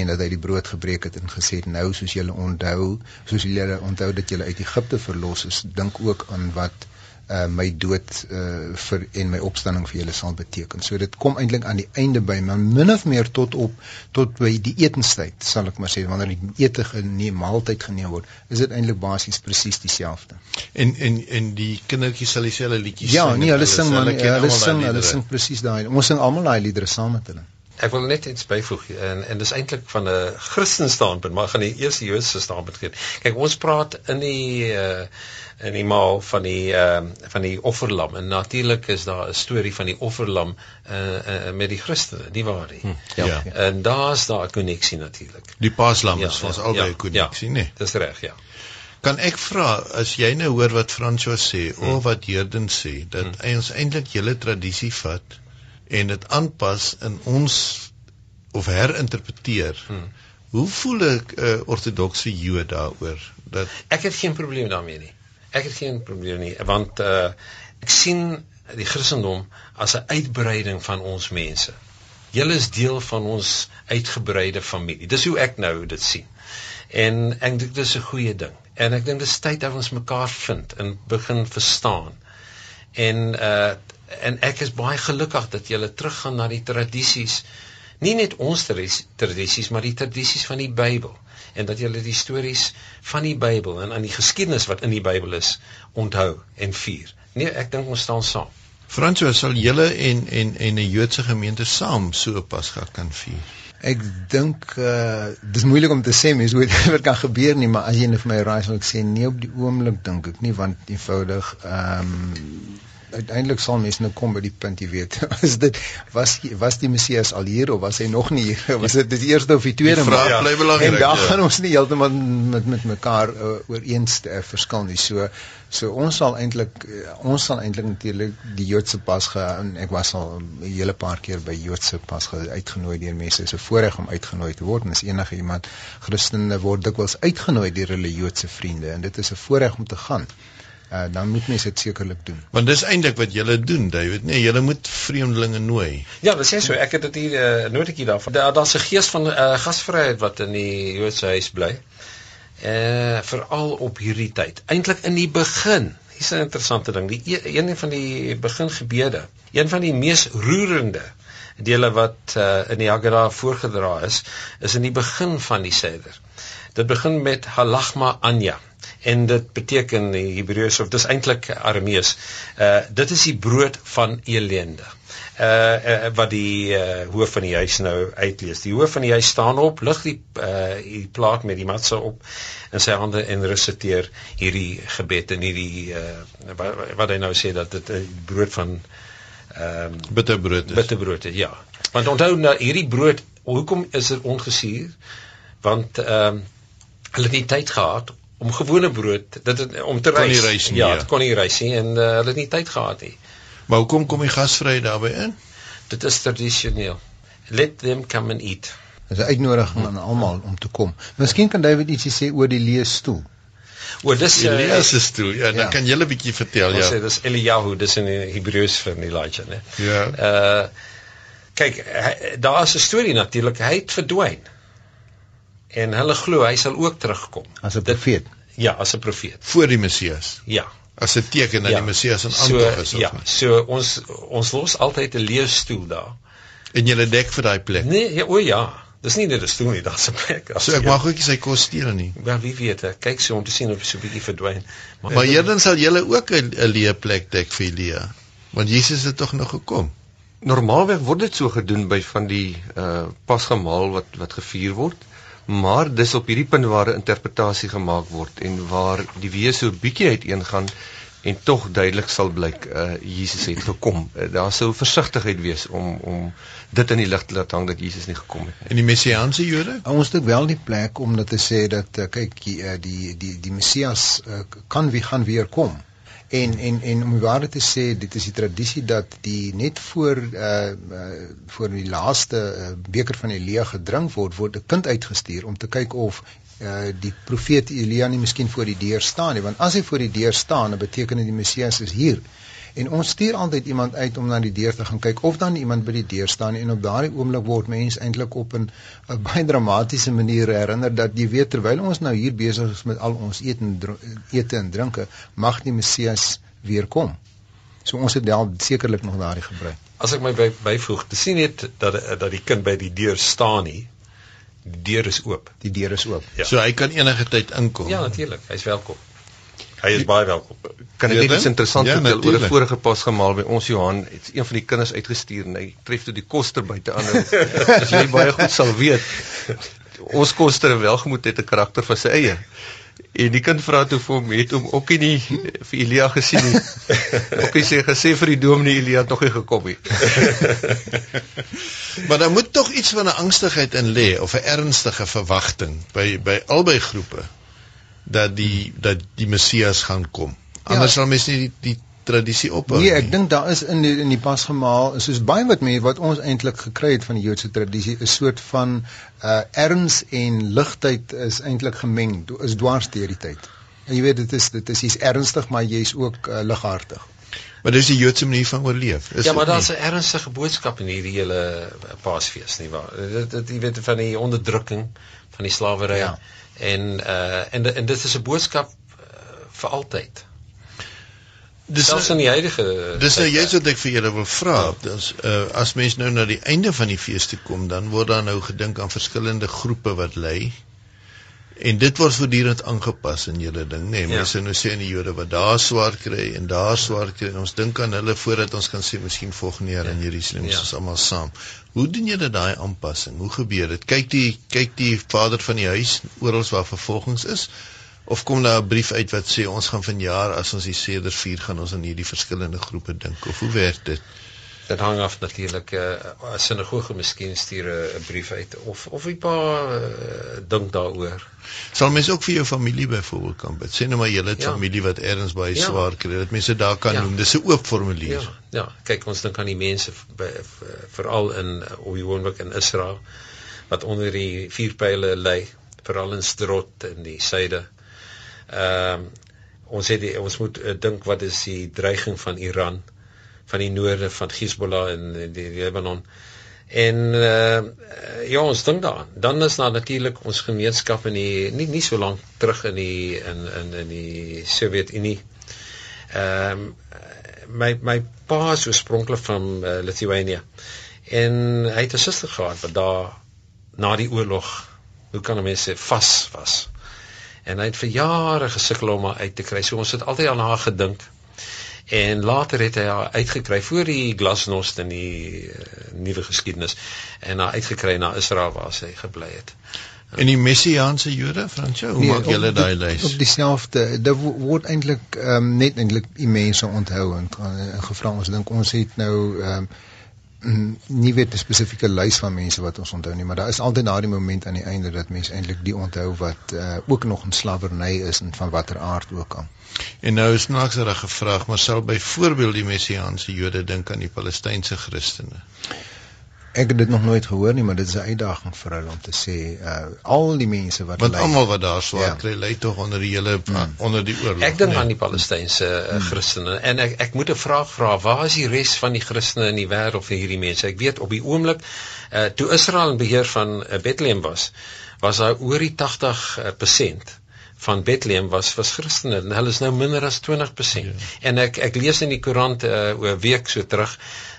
en dat hy die brood gebreek het en gesê het nou soos julle onthou, soos julle onthou dat julle uit Egipte verlos is, dink ook aan wat uh, my dood uh, vir en my opstanding vir julle sal beteken. So dit kom eintlik aan die einde by, maar min of meer tot op tot by die etenstyd, sal ek maar sê, wanneer die ete geneem, maaltyd geneem word, is dit eintlik basies presies dieselfde. En en en die kindertjies sal dieselfde liedjies ja, sing. Ja, nee, hulle sing hulle sing, hulle sing presies daai. Ons sing almal daai liedere saam met hulle. Ek wil net iets byvoeg en en dis eintlik van 'n Christen standpunt, maar gaan die eerste Joodse standpunt gee. Kyk, ons praat in die uh in die maal van die ehm uh, van die offerlam en natuurlik is daar 'n storie van die offerlam uh, uh met die Christene, nie waar nie? Hm, ja. ja. En daar's daar 'n koneksie natuurlik. Die Paaslam ja, is ons ja, albei 'n ja, koneksie, ja, nee. Dis reg, ja. Kan ek vra as jy nou hoor wat François sê hm. of wat Herden sê dat hm. ons eintlik julle tradisie vat en dit aanpas in ons of herinterpreteer. Hmm. Hoe voel 'n uh, ortodokse Jood daaroor dat ek het geen probleem daarmee nie. Ek het geen probleem nie want uh, ek sien die Christendom as 'n uitbreiding van ons mense. Julle is deel van ons uitgebreide familie. Dis hoe ek nou dit sien. En ek dink dit is 'n goeie ding. En ek dink dit is tyd dat ons mekaar vind en begin verstaan. En uh en ek is baie gelukkig dat jy teruggaan na die tradisies nie net ons tradisies maar die tradisies van die Bybel en dat jy die stories van die Bybel en aan die geskiedenis wat in die Bybel is onthou en vier. Nee, ek dink ons staan saam. Fransjo, sal julle en en en 'n Joodse gemeente saam so Pasga kan vier? Ek dink uh dis moeilik om te sê mens hoe dit kan gebeur nie, maar as jy net vir my raai sal ek sê nee op die oomblik dink ek nie want eenvoudig ehm um, uiteindelik sal mense nou kom by die punt jy weet. Is dit was was die Messias al hier of was hy nog nie hier? Was dit die eerste of die tweede maar ja, bly belangrik en daar ja. gaan ons nie heeltemal met met mekaar uh, ooreenst uh, verskil nie. So so ons sal eintlik uh, ons sal eintlik natuurlik die Joodse Pasga en ek was al 'n hele paar keer by Joodse Pasga uitgenooi deur mense. Is 'n voorreg om uitgenooi te word en as enige iemand Christene word dikwels uitgenooi deur hulle Joodse vriende. En dit is 'n voorreg om te gaan uh, dan moet mense dit sekerlik doen. Want dis eintlik wat julle doen, David. Nee, julle moet vreemdelinge nooi. Ja, dis so. Ek het dit hier uh, eh, noodetjie daarvan. Daar daar's 'n gees van uh, gasvryheid wat in die Joodse huis bly. Eh veral op hierdie tyd. Eintlik in die begin. Hier's 'n interessante ding. Die e-, een van die begingebede, een van die mees roerende dele wat uh, in die Haggadah voorgedra is, is in die begin van die Seder. Dit begin met Halachma Anya en dit beteken in Hebreëus of dis eintlik Aramees. Uh dit is die brood van elende. Uh, uh wat die uh, hoof van die huis nou uitlees. Die hoof van die huis staan op, lig die uh die plaat met die matse op in sy hande en resiteer hierdie gebed en hierdie uh wat, wat hy nou sê dat dit 'n uh, brood van ehm um, bitterbrood is. Bitterbrood is, ja. Want onthou nou hierdie brood, hoekom is dit ongesuur? Want ehm um, hulle het nie tyd gehad om gewone brood dit het, om te reis. reis nie, ja, ja. kon nie reis nie en uh, hulle het nie tyd gehad nie. Maar hoekom kom die gasvryheid daarbey in? Dit is tradisioneel. Let them come and eat. Dit is 'n uitnodiging aan almal om te kom. Miskien kan David ietsie sê oor die leesstoel. Oor dis die uh, leesstoel. Ja, dan ja. kan jy 'n bietjie vertel ja. Ons sê dis Eliyahu, dis in Hebreëus vir Elijah, né? Ja. Uh kyk, daar is 'n storie natuurlik. Hy het verdwyn en hulle glo hy sal ook terugkom as 'n profeet. Ja, as 'n profeet voor die Messias. Ja. As 'n teken dat ja. die Messias in aantog is ja. nie. So ons ons los altyd 'n leesstoel daar. En jy dek vir daai plek. Nee, ja, o ja. Dis nie net 'n stoel nie, daar's 'n plek. So ek mag ook nie sy kos steel nie. Wel wie weet, kyk so om te sien of hy so 'n bietjie verdwyn. Maar Maar hierdan sal julle ook 'n leë plek dek vir Elia. Want Jesus het tog nog gekom. Normaalweg word dit so gedoen by van die uh pasgemaal wat wat gevier word maar dis op hierdie punt waar 'n interpretasie gemaak word en waar die wees so 'n bietjie uiteengaan en tog duidelik sal blyk uh Jesus het gekom. Uh, daar sou versigtigheid wees om om dit in die lig te laat hang dat Jesus nie gekom het nie. En die messiaanse Jode? Ons het wel die plek om dit te sê dat uh, kyk die die die die Messias uh, kan wie gaan weer kom. En en en om waar te sê dit is die tradisie dat die net voor uh, uh voor die laaste uh, beker van Elia gedrink word word 'n kind uitgestuur om te kyk of uh die profeet Elia nie miskien voor die deur staan nie want as hy voor die deur staan dan beteken dit die Messias is hier. En ons stuur altyd iemand uit om na die deur te gaan kyk of dan iemand by die deur staan en op daardie oomblik word mense eintlik op 'n baie dramatiese manier herinner dat jy weet terwyl ons nou hier besig is met al ons eet en ete en drinke, mag die Messias weer kom. So ons het wel sekerlik nog daardie gebruik. As ek my by, byvoeg, te sien net dat dat die kind by die deur staan nie. Die deur is oop. Die deur is oop. Ja. So hy kan enige tyd inkom. Ja, natuurlik. Hy's welkom. Hy is baie welkom. Kan ek net iets interessant ja, vertel oor 'n vorige pas gemaal by ons Johan, het een van die kinders uitgestuur en hy tref toe die koster buite aan. As jy baie goed sal weet, ons koster welgemoed het 'n karakter van sy eie. En die kind vra toe vir hom, het hom ook nie vir Elia gesien nie. Ook hy sê gesê vir die dominee Elia het nog nie gekom nie. maar daar moet tog iets van 'n angstigheid in lê of 'n ernstige verwagting by by albei groepe dat die dat die Messias gaan kom. Anders ja. sal mens nie die, die tradisie ophou nie. Nee, ek dink daar is in die, in die pasgemaal soos baie wat mense wat ons eintlik gekry het van die Joodse tradisie 'n soort van uh erns en ligtheid is eintlik gemeng, is dwars deur die tyd. En jy weet dit is dit is iets ernstig, maar jy's ook uh, lighartig. Maar dis die Joodse manier van oorleef. Is Ja, maar daar's 'n ernstige boodskap in hierdie hele Paasfees nie waar. Dit dit jy weet van die onderdrukking van die slawery. Ja en uh en en dit is 'n boodskap uh, vir altyd. Dis selfs in die huidige Dis nou jy's wat ek vir julle wil vra. Dis uh as mens nou na die einde van die fees toe kom, dan word daar nou gedink aan verskillende groepe wat lê. En dit word voortdurend aangepas in julle ding, nê. Nee, Ja. mense nou sê in die Jode wat daar swaar kry en daar swaar kry en ons dink aan hulle voordat ons kan sê miskien volgende jaar in Jerusalem is Ja. ons almal saam. Hoe doen julle daai aanpassing? Hoe gebeur dit? Kyk die kyk die vader van die huis oral waar vervolgings is of kom daar 'n brief uit wat sê ons gaan vanjaar as ons die Seder vier gaan ons aan hierdie verskillende groepe dink of hoe werk dit? Dit hang af natuurlik uh, 'n sinagoge miskien stuur 'n- 'n brief uit of of 'n paar uh, dink daaroor. Sal mense ook vir jou familie byvoorbeeld kan bid? Sê nou maar jy het Ja. familie wat ergens baie Ja. swaar kry dat mense daar kan Ja. noem. Dis 'n oop formulier. Ja, ja, kyk ons dink aan die mense veral in uh, op die woonwijk in Israel wat onder die vier pyle lê, veral in Sderot in die suide. Ehm ons het die, ons moet uh, dink wat is die dreiging van Iran van die noorde van Hezbollah in die, Libanon. En uh, ja, ons dink daaraan. Dan is daar natuurlik ons gemeenskap in die nie nie so lank terug in die in in in die Sowjetunie. Ehm my my pa is oorspronklik van uh, Lithuania. En hy het 'n suster gehad wat daar na die oorlog, hoe kan 'n mens sê, vas was. En hy het vir jare gesukkel om haar uit te kry. So ons het altyd aan haar gedink. En later het hy haar uitgekry voor die glasnost in die uh, nuwe geskiedenis en haar uitgekry na Israel waar sy gebly het. En die messiaanse Jode, Fransjo, hoe Nee, maak julle daai die- lys? Op dieselfde, wo- word eintlik ehm net eintlik die mense onthou en, en gevra ons dink ons het nou mm, nie weet 'n spesifieke lys van mense wat ons onthou nie, maar daar is altyd daardie moment aan die einde dat mense eintlik die onthou wat uh, ook nog in slawerny is en van watter aard ook al. En nou is snaaks dat hy gevra, maar sal byvoorbeeld die messiaanse Jode dink aan die Palestynse Christene? Ek het dit nog nooit gehoor nie, maar dit is 'n uitdaging vir hulle om te sê uh, al die mense wat Want almal wat daar swaar Ja. kry, lê tog onder die hele Hmm. onder die oorlog. Ek dink nee. aan die Palestynse uh, Christene en ek ek moet 'n vraag vra, waar is die res van die Christene in die wêreld vir hierdie mense? Ek weet op die oomblik uh, toe Israel in beheer van uh, Bethlehem was, was daar oor die 80% van Bethlehem was was Christene en hulle is nou minder as 20%. Ja. En ek ek lees in die koerant uh, oor 'n week so terug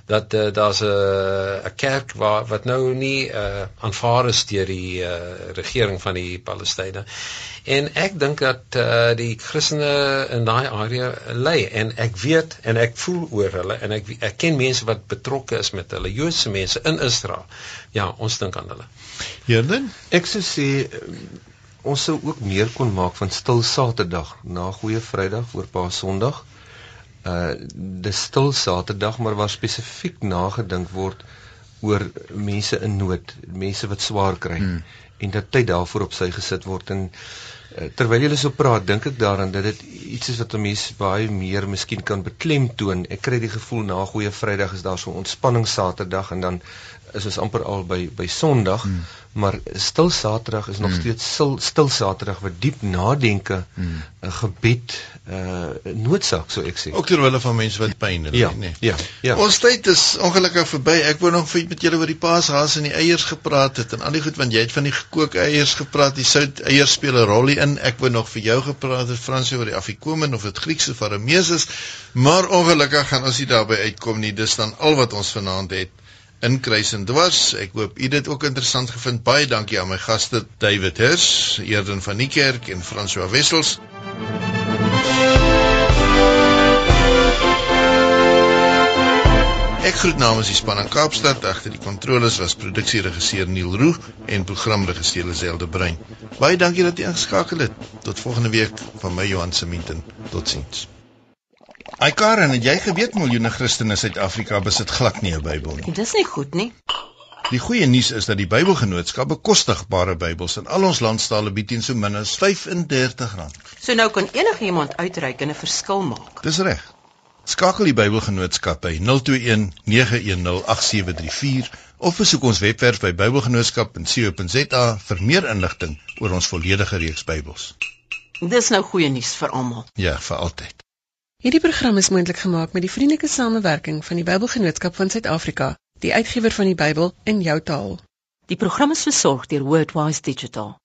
dat uh, daar's 'n 'n kerk waar wat nou nie uh, aanvaar is deur die uh, regering van die Palestynë. En ek dink dat uh, die Christene in daai area lê en ek weet en ek voel oor hulle en ek ek ken mense wat betrokke is met hulle Joodse mense in Israel. Ja, ons dink aan hulle. Hierden? Ek sou sê ons sou ook meer kon maak van stil Saterdag na Goeie Vrydag voor Paasondag. Uh dis stil Saterdag, maar waar spesifiek nagedink word oor mense in nood, mense wat swaar kry Hmm. en dat tyd daarvoor op sy gesit word en uh, terwyl jy so praat, dink ek daaraan dat dit iets is wat 'n mens baie meer miskien kan beklemtoon. Ek kry die gevoel na Goeie Vrydag is daar so ontspanning Saterdag en dan is ons amper al by by Sondag, Hmm. maar stil Saterdag is nog Hmm. steeds stil, stil Saterdag wat diep nadenke, 'n Hmm. gebed, 'n uh, noodsaak sou ek sê. Ook ter wille van mense wat pyn het, ja, nee. ja, ja. Ons tyd is ongelukkig verby. Ek wou nog vir met julle oor die paashaas en die eiers gepraat het en al die goed want jy het van die gekookte eiers gepraat. Die sout eiers speel 'n rol in. Ek wou nog vir jou gepraat het Fransie oor die afikomen of dit Grieks of Aramees is. Maar ongelukkig gaan ons nie daarby uitkom nie. Dis dan al wat ons vanaand het in kruis en dwars. Ek hoop u dit ook interessant gevind. Baie dankie aan my gaste David Hirs, Eerden van die Kerk en François Wessels. Ek groet namens die span in Kaapstad. Agter die kontroles was produksieregisseur Neil Roo en programregisseur Lazelle Brein. Baie dankie dat jy ingeskakel het. Tot volgende week van my Johan Seminten. Totsiens. Ai Karen, het jy geweet miljoene Christene in Suid-Afrika besit glad nie 'n Bybel nie? Dis nie goed nie. Die goeie nuus is dat die Bybelgenootskap bekostigbare Bybels in al ons landstale bied teen so min as R35. So nou kan enigiemand uitreik en 'n verskil maak. Dis reg. Skakel die Bybelgenootskap by 021 910 8734 of besoek ons webwerf by bybelgenootskap.co.za vir meer inligting oor ons volledige reeks Bybels. Dis nou goeie nuus vir almal. Ja, vir altyd. Hierdie program is moontlik gemaak met die vriendelike samewerking van die Bybelgenootskap van Suid-Afrika, die uitgewer van die Bybel in jou taal. Die program is versorg deur Wordwise Digital.